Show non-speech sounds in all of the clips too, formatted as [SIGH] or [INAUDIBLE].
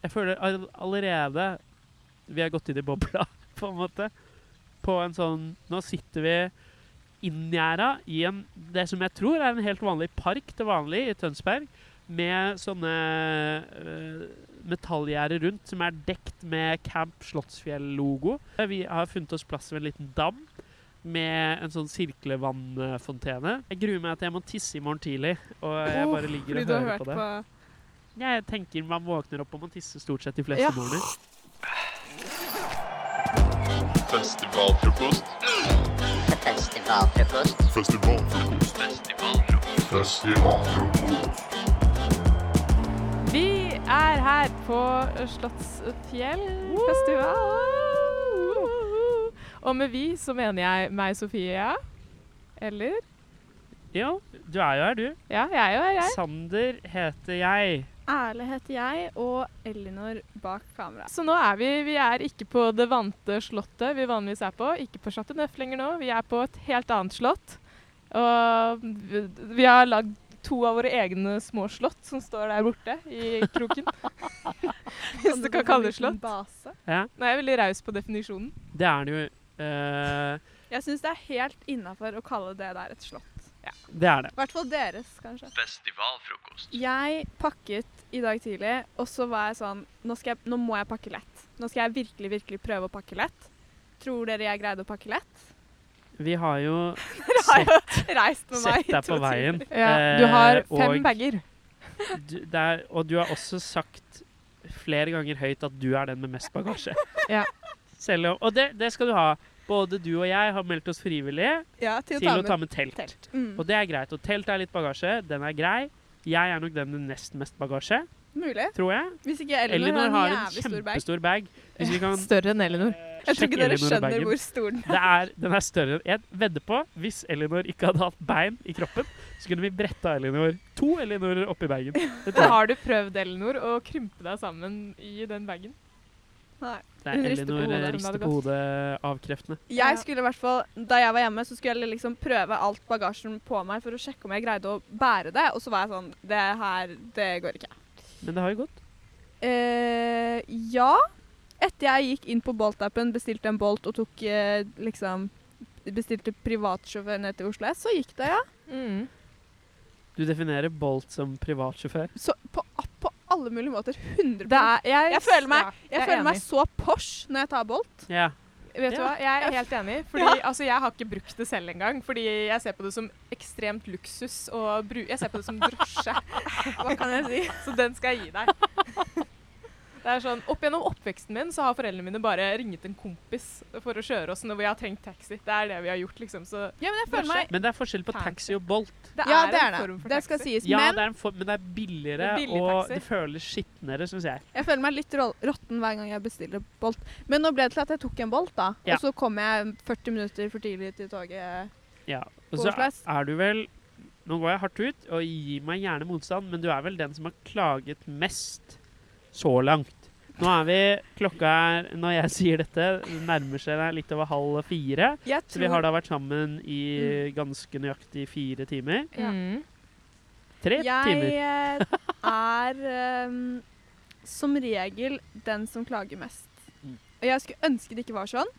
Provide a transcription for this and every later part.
Jeg føler all allerede vi har gått inn i bobla, [LAUGHS] på en måte. På en sånn Nå sitter vi inngjerda i en, det som jeg tror er en helt vanlig park til vanlig i Tønsberg, med sånne uh, metallgjerder rundt som er dekt med Camp Slottsfjell-logo. Vi har funnet oss plass ved en liten dam med en sånn sirklevannfontene. Jeg gruer meg til jeg må tisse i morgen tidlig, og jeg bare ligger og oh, hører på det. på Jeg tenker man våkner opp og man tisser stort sett de fleste Ja. morgener. Festivalfrokost. Festivalfrokost. Festivalfrokost. Festivalfrokost. Vi er her på Slottsfjellfestival. Og med vi så mener jeg meg, Sofie. Eller? Ja, du er jo her, du. Ja, jeg er jo her, jeg. Sander heter jeg. Erle heter jeg, og Elinor bak kamera. Så nå er vi Vi er ikke på det vante slottet vi vanligvis er på. Ikke på Chateau Neuf lenger nå. Vi er på et helt annet slott. Og vi, vi har lagd to av våre egne små slott som står der borte i kroken. [LAUGHS] Hvis du kan kalle det slott. Base. Ja, Nå er jeg veldig raus på definisjonen. det er det jo. Uh... Jeg syns det er helt innafor å kalle det der et slott. Det er det. I hvert fall deres, kanskje. Festivalfrokost. Jeg pakket i dag tidlig, og så var jeg sånn nå, skal jeg, nå må jeg pakke lett. Nå skal jeg virkelig, virkelig prøve å pakke lett. Tror dere jeg greide å pakke lett? Vi har jo [LAUGHS] Dere har jo reist med meg sett i deg på veien. Ja, du har eh, fem og bager. Du, det er, og du har også sagt flere ganger høyt at du er den med mest bagasje. Ja. Selv om, og det, det skal du ha. Både du og jeg har meldt oss frivillige Ja, til, til å ta med telt. telt. Mm. Og det er greit. Og telt er litt bagasje. Den er grei. Jeg er nok den med nest mest bagasje, Mulig. tror jeg. Hvis ikke Elinor, Elinor har har en en kjempestor stor bag. bag. Hvis vi kan [LAUGHS] Større enn Elinor. eh, Jeg tror ikke dere Elinor skjønner baggen. hvor stor den er. Det er, den er større. enn Jeg vedder på, hvis Elinor ikke hadde hatt bein i kroppen, så kunne vi bretta Elinor to Elinorer oppi bagen. [LAUGHS] Har du prøvd, Elinor, å krympe deg sammen i den bagen? Nei. Det er på Elinor eh, rister på hodet avkreftende. Jeg skulle i hvert fall, Da jeg var hjemme, så skulle jeg liksom prøve alt bagasjen på meg for å sjekke om jeg greide å bære det. Og så var jeg sånn Det her, det går ikke. Men det har jo gått. Eh, ja. Etter jeg gikk inn på Bolt-appen, bestilte en Bolt og tok eh, liksom Bestilte privatsjåfør ned til Oslo S, så gikk det, ja. Mm. Du definerer Bolt som privatsjåfør. Så på, på alle mulige måter. 100 Det er, jeg, Jeg føler meg- ja, Jeg er føler meg så Porsche når jeg tar Bolt. Ja. Vet du hva, jeg er helt enig. [LAUGHS] Fordi altså, jeg har ikke brukt det selv engang. Fordi jeg ser på det som ekstremt luksus. Og bru jeg ser på det som drosje. Hva kan jeg si? [LAUGHS] Så den skal jeg gi deg. [LAUGHS] Det er sånn, Opp gjennom oppveksten min så har foreldrene mine bare ringet en kompis for å kjøre oss når vi har trengt taxi. Det er det vi har gjort, liksom. Så Ja, men jeg føler meg Men det er forskjell på taxi og Bolt. det Ja, er det en er det. form for Det skal taxi. sies. Ja, men det er en for, men det er billigere, Det er billig og taxi. det føles skitnere, syns jeg. Jeg føler meg litt rå- råtten hver gang jeg bestiller Bolt. Men nå ble det til at jeg tok en Bolt, da. Ja. Og så kom jeg 40 minutter for tidlig til toget. Ja. Og så er du vel Nå går jeg hardt ut, og gir meg gjerne motstand, men du er vel den som har klaget mest så langt. Nå er vi Klokka er, når jeg sier dette, nærmer seg litt over halv fire. Jeg Så vi har da vært sammen i ganske nøyaktig fire timer. Ja. Mm. Tre jeg timer. Jeg er um, som regel den som klager mest. Mm. Og jeg skulle ønske det ikke var sånn.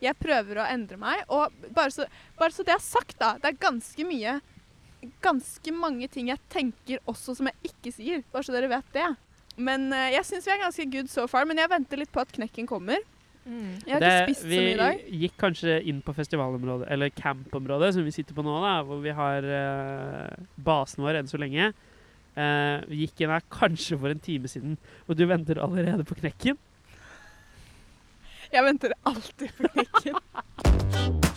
Jeg prøver å endre meg. Og bare så, bare så det er sagt, da. Det er ganske mye Ganske mange ting jeg tenker også som jeg ikke sier. Bare så dere vet det. Men uh, jeg syns vi er ganske good so far. Men jeg venter litt på at knekken kommer. Mm. Jeg har Det- ikke spist så mye i dag. Vi gikk kanskje inn på festivalområdet, eller campområdet, som vi sitter på nå, da, hvor vi har uh, basen vår enn så lenge. Uh, vi gikk inn her kanskje for en time siden, og du venter allerede på knekken. Jeg venter alltid på knekken. [LAUGHS]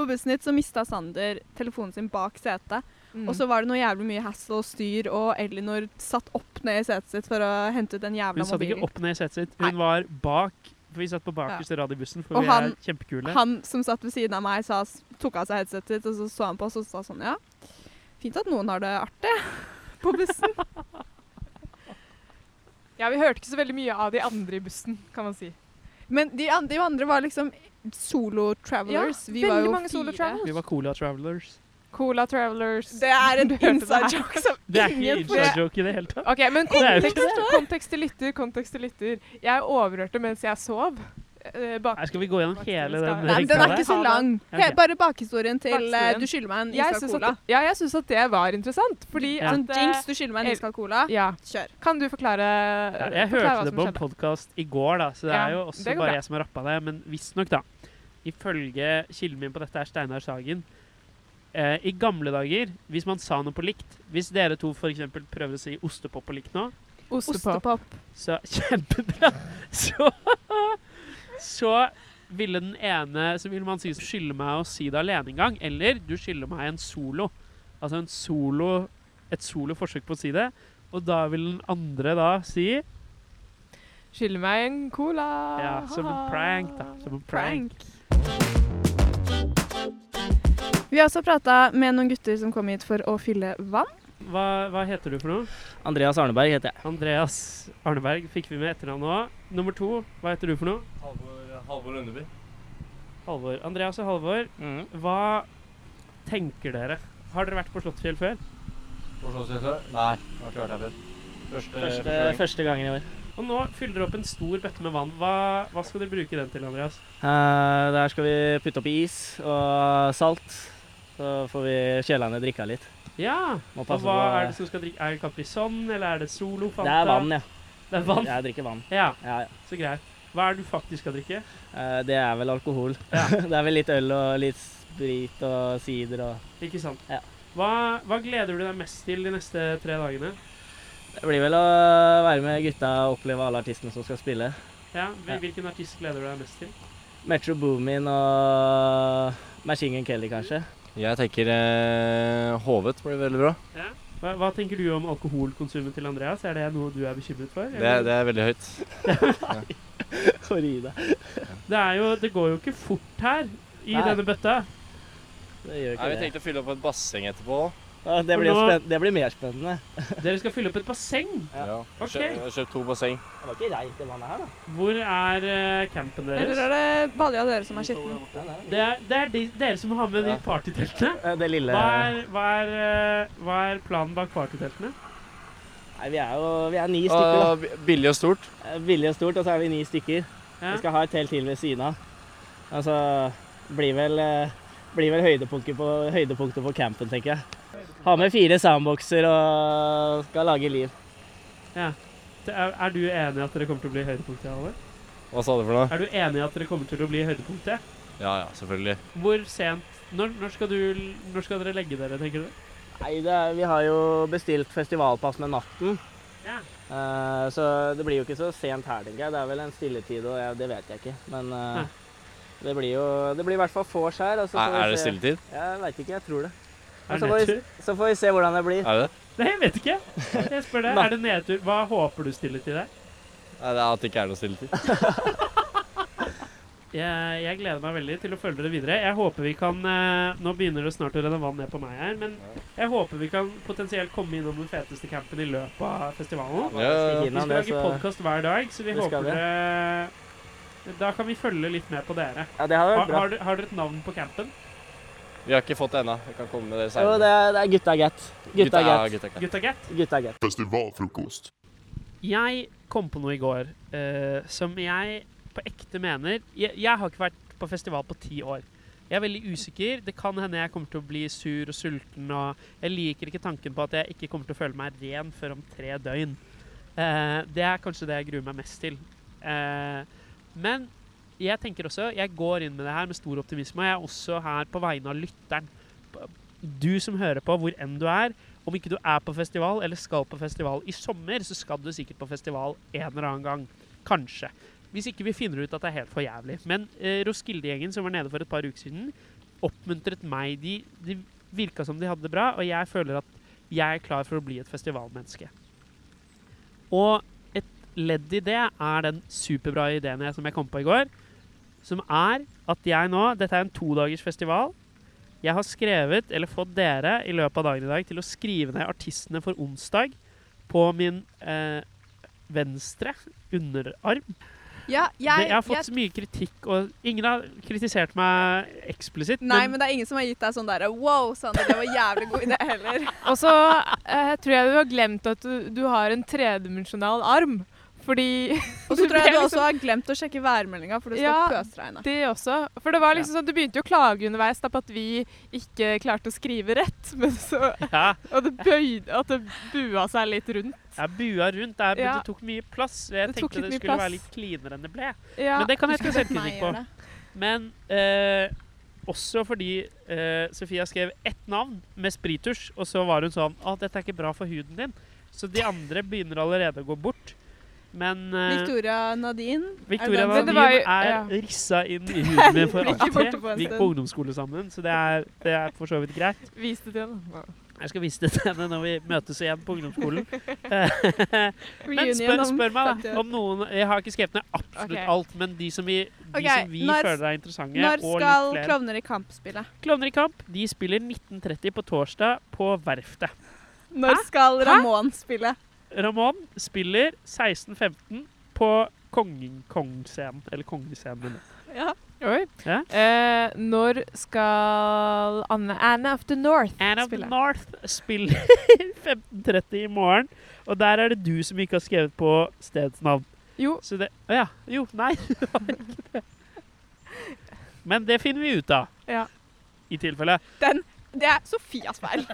På bussen hit så mista Sander telefonen sin bak setet. Mm. Og så var det noe jævlig mye hassle og styr, og Elinor satt opp ned i setet sitt for å hente ut den jævla mobilen. Hun satt ikke opp ned i setet sitt, Nei. hun var bak. For vi satt på bakerste rad i bussen, for Og vi han- er kjempekule. Han som satt ved siden av meg, sa, tok av seg headsetet sitt, og så så han på oss og sa sånn Ja, fint at noen har det artig [LAUGHS] på bussen. Ja, vi hørte ikke så veldig mye av de andre i bussen, kan man si. Men de andre, de andre var liksom solo travelers. Ja, vi var jo mange solo fire. travelers. Vi var Cola Travelers. Cola Travelers. Det er [LAUGHS] en inside joke som Det er ikke inside joke i det hele tatt. OK, men kontekst, kontekst til lytter, kontekst til lytter. Jeg overhørte mens jeg sov. Eh, bak Her skal vi gå gjennom hele den Nei, den er ikke så lang. Ok. He- Bare bakhistorien til uh, Du skylder meg en jeg iskald cola. at, ja, jeg syns at det var interessant, fordi Ja. Sånn at, eh, jinx, du skylder meg en iskald cola. Ja. Kjør. Kan du forklare Ja, jeg forklare hørte det på en podkast i går, da, så det Ja, er jo også bare bra. jeg som har rappa det. Men visstnok, da. Ifølge kilden min på dette er Steinar Sagen. Eh, I gamle dager, hvis man sa noe på likt Hvis dere to f.eks. prøver å si ostepop på likt nå, Ostepop. Ostepop. så [LAUGHS] Kjempebra! Så Så ville den ene Så ville man si 'skylde meg å si det alene en gang, eller du skylder meg en solo. Altså en solo et solo forsøk på å si det. Og da vil den andre da si Skylder meg en cola. Ja, som en prank, da. Som en prank. Vi har også prata med noen gutter som kom hit for å fylle vann. Hva, hva heter du for noe? Andreas Arneberg heter jeg. Andreas Arneberg fikk vi med etternavn nå. Nummer to, hva heter du for noe? Halvor, Halvor Lundeby. Halvor. Andreas og Halvor, mm. hva tenker dere? Har dere vært på Slottsfjell før? På Slottsfjell før? Nei, jeg har ikke vært her før. Første, Første, første gangen i år. Og nå fyller dere opp en stor bøtte med vann. Hva, hva skal dere bruke den til, Andreas? Uh, der skal vi putte oppi is og salt. Så får vi kjelene drikka litt. Ja! Og hva på er det som skal drikke? Er det Capri Sonne, eller er det Solo Fanta? Det er vann, ja. Det er vann? Jeg drikker vann. Ja, Ja, ja. så greit. Hva er det du faktisk skal drikke? Uh, det er vel alkohol. Ja. [LAUGHS] det er vel litt øl og litt sprit og sider og Ikke sant? Ja. Hva, hva gleder du deg mest til de neste tre dagene? Det blir vel å være med gutta og oppleve alle artistene som skal spille. Ja, Hvilken Ja. Artist gleder du deg mest til? Metro Boomin og Machine Gun Kelly, kanskje. Jeg tenker eh, Hovet blir veldig bra. Hva, hva tenker du om alkoholkonsumet til Andreas? Er det noe du er bekymret for? Det, det er veldig høyt. [LAUGHS] [LAUGHS] For å gi deg. Det, er jo, det går jo ikke fort her i Nei. denne bøtta. Det gjør Nei, ikke vi det. tenkte å fylle opp et basseng etterpå. Ja, det, blir nå- spenn det blir mer spennende. [LAUGHS] Dere skal fylle opp et basseng. Ja. Ja. Ok. Kjøpt, jeg har kjøpt to basseng. Det var ikke reint det vannet her, da. Hvor er eh, campen Eller deres? er det Balja dere som er skitten? Det er, det er de, dere som har med de partyteltene. Eh, Det lille Hva er, hva, er, eh, hva er planen bak partyteltene? Nei, vi er jo vi er ni stykker, da. Billig og stort. Eh, Billig og stort, og så er vi ni stykker. Ja. Vi skal ha et telt til ved siden av. Altså, blir vel, eh, blir vel høydepunktet på, høydepunktet på campen, tenker jeg. Ha med fire soundboxer og skal lage liv. Er, er du enig i at dere kommer til å bli høydepunktet? Halvor? Hva sa du for noe? Er du enig i at dere kommer til å bli høydepunktet? Ja, ja, selvfølgelig. Hvor sent Når, når, skal, du, når skal dere legge dere, tenker du? Nei, det er, vi har jo bestilt festivalpass med natten. Ja. Uh, så det blir jo ikke så sent her, tenker jeg. Det er vel en stilletid, og jeg, det vet jeg ikke. Men uh, det blir jo Det blir i hvert fall vors her. Altså, Er, er det se- stilletid? Jeg veit ikke, jeg tror det. Er så, det får vi, så får vi se hvordan det blir. Er det det? Nei, jeg vet ikke. Jeg spør deg. Er det nedtur? Hva håper du stilletid er? Nei, det er at det ikke er noe stilletid. [LAUGHS] Jeg, jeg gleder meg veldig til å følge dere videre. Jeg håper vi kan eh, Nå begynner det snart å renne vann ned på meg her, men jeg håper vi kan potensielt komme innom den feteste campen i løpet av festivalen. Ja. Vi skal lage podkast hver dag, så vi vi håper det Da kan vi følge litt med på dere. Ja, det Har, vært bra. har, har dere et navn på campen? Vi har ikke fått det ennå. Vi kan komme med det Jo, det er, det er gutta get. Gutta gutta. Gutta get? Gutta get. Festivalfrokost. Jeg kom på noe i går uh, som jeg på ekte mener jeg, jeg har ikke vært på festival på ti år. Jeg er veldig usikker. Det kan hende jeg kommer til å bli sur og sulten. Og jeg liker ikke tanken på at jeg ikke kommer til å føle meg ren før om tre døgn. Eh, det er kanskje det jeg gruer meg mest til. Eh, men jeg tenker også, jeg går inn med det her med stor optimisme. Og jeg er også her på vegne av lytteren. Du som hører på, hvor enn du er. Om ikke du er på festival eller skal på festival i sommer, så skal du sikkert på festival en eller annen gang. Kanskje. Hvis ikke vi finner ut at det er helt for jævlig. Men eh, Roskilde-gjengen som var nede for et par uker siden, oppmuntret meg. De, de virka som de hadde det bra, og jeg føler at jeg er klar for å bli et festivalmenneske. Og et ledd i det er den superbra ideen jeg, som jeg kom på i går, som er at jeg nå Dette er en todagers festival. Jeg har skrevet, eller fått dere i løpet av dagen i dag, til å skrive ned artistene for onsdag på min eh, venstre underarm. Ja, det, jeg, jeg har fått jeg, så mye kritikk, og ingen har kritisert meg eksplisitt. Nei, men det er ingen som har gitt deg sånn derre Wow, Sander, det var jævlig god idé heller. [LAUGHS] Og så eh, tror jeg du har glemt at du, du har en tredimensjonal arm. Fordi [LAUGHS] Og så [LAUGHS] tror jeg du liksom- også har glemt å sjekke værmeldinga, for det skal Ja. pøsregne. Det også. For det var liksom sånn, Du begynte jo å klage underveis da, på at vi ikke klarte å skrive rett. [LAUGHS] Men så, ja, og det bøyde, at det bua seg litt rundt. Ja, bua rundt Det, er, Ja. det tok mye plass. Jeg Det tenkte det skulle plass. være litt cleanere enn det ble. Ja. Men det kan jeg ta Meg selvkritikk på. Men eh, også fordi eh, Sofia skrev ett navn med sprittusj, og så var hun sånn Å, dette er ikke bra for huden din. Så de andre begynner allerede å gå bort. Men uh, Victoria Nadine. Victoria er det det Nadine var jo- er ja. rissa inn i [LAUGHS] huden min for alltid. Vi gikk på ungdomsskole sammen, så det er, det er for så vidt greit. Viste til henne. Jeg skal vise det til henne når vi møtes igjen på ungdomsskolen. [LAUGHS] [LAUGHS] Men spør, spør meg da om noen Jeg har ikke skrevet ned absolutt okay. alt, men de som vi, de okay. som vi når- føler er interessante, Når og skal litt flere. Klovner i kamp spille? Klovner i kamp de spiller 1930 på torsdag på Verftet. Når skal Ramón spille? Ramón spiller 16.15 på kongescenen. Eller Kongescenen. Ja. Oi. Ja. Eh, når skal Anne, Anne of the North Anne of the? North spiller [LAUGHS] 15.30 i morgen. Og der er det du som ikke har skrevet på stedsnavn. Jo, Så det Å ja. Jo, nei. [LAUGHS] Men det finner vi ut av. Ja. I tilfelle. Den, det er Sofias feil.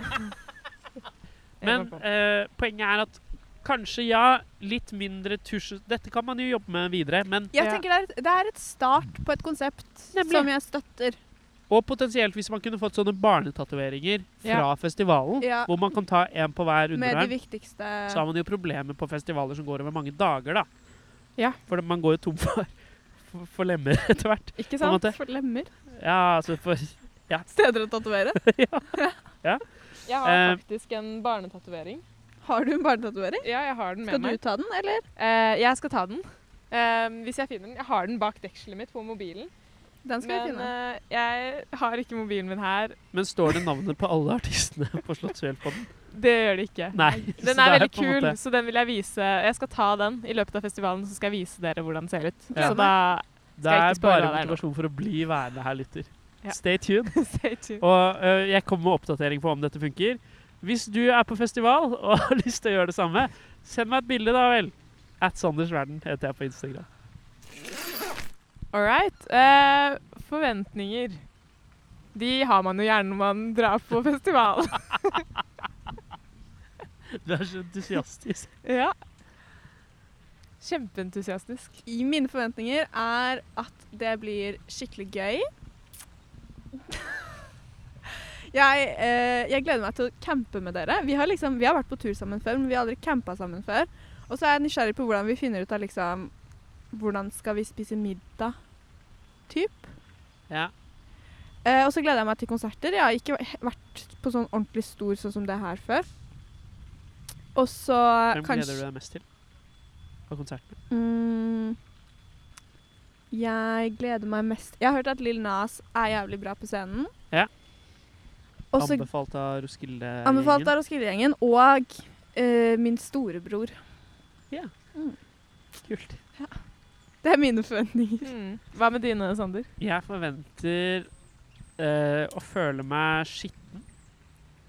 Men [LAUGHS] eh, poenget er at kanskje ja, litt mindre tusj Dette kan man jo jobbe med videre, men Jeg tenker det er, et, det er et start på et konsept Nemlig. som jeg støtter. Og potensielt hvis man kunne fått sånne barnetatoveringer fra festivalen, Ja. hvor man kan ta en på hver Med de underarm, viktigste så har man jo problemer på festivaler som går over mange dager, da. Ja. For man går jo tom for, for, for lemmer [LAUGHS] etter hvert. Ikke sant? for lemmer. Ja, altså for Steder å tatovere. [LAUGHS] [LAUGHS] Jeg har Eh, faktisk en barnetatovering. Har du en barnetatovering? Ja, jeg har den med Skal du meg. ta den, eller? Uh, jeg skal ta den. Uh, hvis jeg finner den. Jeg har den bak dekselet mitt på mobilen. Den skal vi jeg finne. Uh, jeg har ikke mobilen min her. Men står det navnet på alle artistene på Slottsfjell på den? Det gjør det ikke. Nei. Den er, er veldig kul, måte- så den vil jeg vise. Jeg skal ta den i løpet av festivalen, så skal jeg vise dere hvordan den ser ut. Ja. Så da Det Skal jeg er ikke bare deg nå. motivasjon for å bli værende her, lytter. Ja. Stay tuned. [LAUGHS] Stay tuned. Og uh, jeg kommer med oppdatering på om dette funker. Hvis du er på festival [LAUGHS] og har lyst til å gjøre det samme, send meg et bilde, da vel. At Sanders Verden heter jeg på Instagram. All right. Eh, forventninger. De har man jo gjerne når man drar på festival. [LAUGHS] Du er så entusiastisk. ja. Kjempeentusiastisk. I mine forventninger er at det blir skikkelig gøy. Jeg, eh, jeg gleder meg til å campe med dere. Vi har, liksom, vi har vært på tur sammen før, men vi har aldri campa sammen før. Og så er jeg nysgjerrig på hvordan vi finner ut av liksom Hvordan skal vi spise middag? Typ. Ja. Eh, og så gleder jeg meg til konserter. Jeg har ikke vært på sånn ordentlig stor sånn som det her før. Og så Hvem kanskje gleder du deg mest til på konserten? Mm, jeg gleder meg mest Jeg har hørt at Lill Nas er jævlig bra på scenen. Ja. Og så Anbefalt av Roskilde? anbefalt av Roskilde-gjengen og uh, min storebror. Kult. Det er mine forventninger. Mm. Hva med dine, Sander? Jeg forventer uh, å føle meg skitten.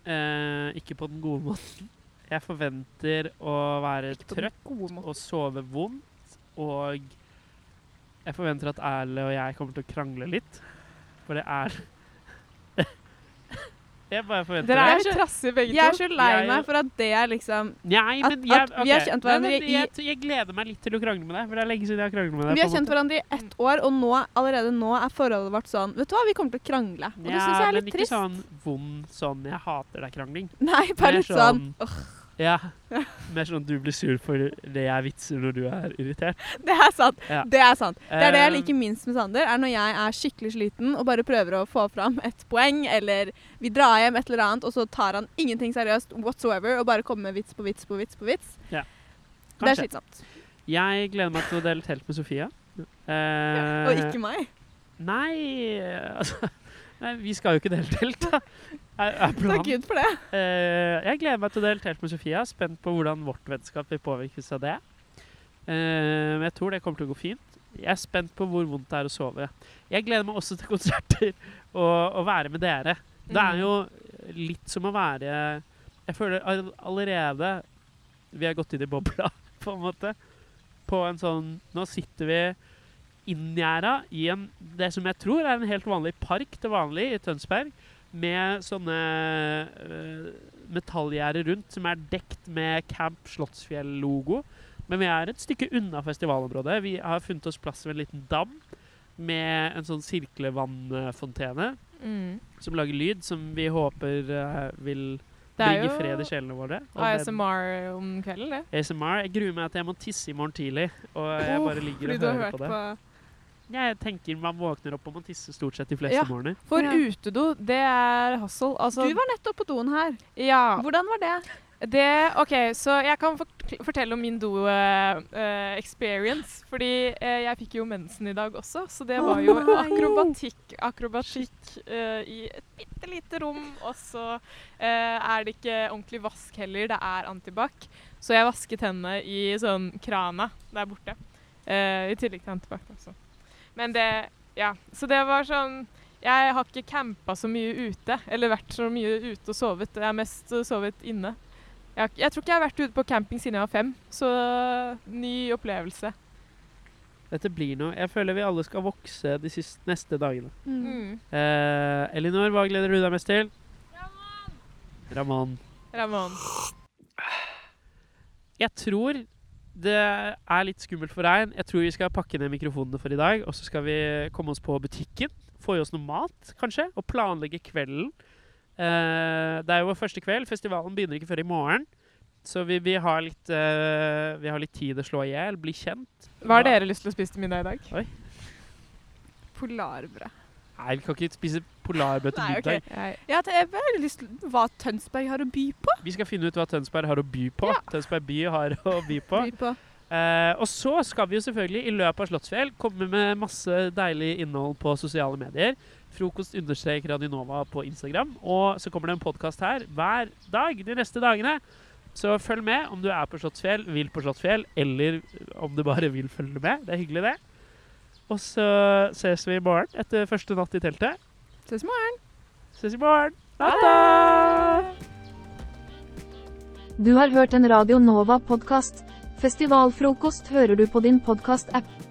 Uh, ikke på den gode måten. Jeg forventer å være trøtt og sove vondt. Og jeg forventer at Erle og jeg kommer til å krangle litt. For det er Jeg bare forventer Dere er trassige begge Jeg er så lei meg for at det er liksom Nei, men jeg, at vi har kjent Nei, men hverandre i- jeg, jeg gleder meg litt til å krangle med deg, for det er lenge siden jeg har kranglet med deg. Vi har kjent hverandre i ett år, og nå, allerede nå er forholdet vårt sånn Vet du hva, vi kommer til å krangle. Og det syns jeg er litt trist men litt ikke sånn vond sånn 'jeg hater deg'-krangling. Nei, bare litt sånn «Åh, Ja. [LAUGHS] Mer sånn at du blir sur for det jeg vitser når du er irritert. [LAUGHS] Det er sant. Ja. Det er sant. Det er det jeg Eh, liker minst med Sander, er når jeg er skikkelig sliten og bare prøver å få fram et poeng, eller vi drar hjem et eller annet, og så tar han ingenting seriøst whatsoever og bare kommer med vits på vits på vits på vits. Det er slitsomt. Jeg gleder meg til å dele telt med Sofia. Eh, Og ikke meg. Nei, [LAUGHS] altså Nei, vi skal jo ikke dele telt, da. Er, planen. Takk. Gud for det. Uh, jeg gleder meg til å dele telt med Sofia. Spent på hvordan vårt vennskap vil påvirkes av det. Uh, men jeg tror det kommer til å gå fint. Jeg er spent på hvor vondt det er å sove. Jeg gleder meg også til konserter [LAUGHS] og å være med dere. Det er Mm. jo litt som å være Jeg føler allerede vi har gått inn i bobla, [LAUGHS] på en måte. På en sånn Nå sitter vi inngjerda i en, det som jeg tror er en helt vanlig park til vanlig i Tønsberg, med sånne uh, metallgjerder rundt som er dekt med Camp Slottsfjell-logo. Men vi er et stykke unna festivalområdet. Vi har funnet oss plass ved en liten dam med en sånn sirklevannfontene Mm. som lager lyd, som vi håper uh, vil bringe fred i sjelene våre. ASMR om kvelden, det. ASMR. Jeg gruer meg at jeg må tisse i morgen tidlig, og jeg bare ligger og hører på det. på Jeg tenker man våkner opp og man tisser stort sett de fleste Ja. morgener. For Ja. utedo, det er hustle. Altså, Du var nettopp på doen her. ja, Hvordan var det? det OK, så jeg kan fortelle om min do-experience. fordi uh, jeg fikk jo mensen i dag også, så det var jo akrobatikk. Akrobatikk uh, i et bitte lite rom, og så eh, er det ikke ordentlig vask heller, det er antibac. Så jeg vasket hendene i sånn krana der borte. eh, I tillegg til antibac. Altså. Men det Ja. Så det var sånn Jeg har ikke campa så mye ute, eller vært så mye ute og sovet. Jeg har mest sovet inne. Jeg, har jeg tror ikke jeg har vært ute på camping siden jeg var fem, så ny opplevelse. Dette blir noe Jeg føler vi alle skal vokse de siste, neste dagene. Mm. Eh, Elinor, hva gleder du deg mest til? Ramón. Ramón. Jeg tror det er litt skummelt for regn. Jeg tror vi skal pakke ned mikrofonene for i dag. Og så skal vi komme oss på butikken, få i oss noe mat, kanskje, og planlegge kvelden. Uh, det er jo vår første kveld. Festivalen begynner ikke før i morgen. Så vi, vi, har litt, uh, vi har litt tid å slå i hjel, bli kjent. Hva har dere lyst til å spise til middag i dag? Polarbrød. Nei, vi kan ikke spise polarbrød til middag. Jeg, Ja, det er veldig lyst til hva Tønsberg har å by på. Vi skal finne ut hva Tønsberg har å by på. Ja. Tønsberg by har å by [LAUGHS] på. By på. Eh, og så skal vi jo selvfølgelig i løpet av Slottsfjell komme med masse deilig innhold på sosiale medier. Frokost understreker Radionova på Instagram. Og så kommer det en podkast her hver dag de neste dagene. Så følg med om du er på Slottsfjell, vil på Slottsfjell, eller om du bare vil følge med. Det er hyggelig, det. Og så ses vi i morgen etter første natt i teltet. Ses i morgen. Ses i morgen. Natta! Du har hørt en Radio Nova-podkast. Festivalfrokost hører du på din podkast-app.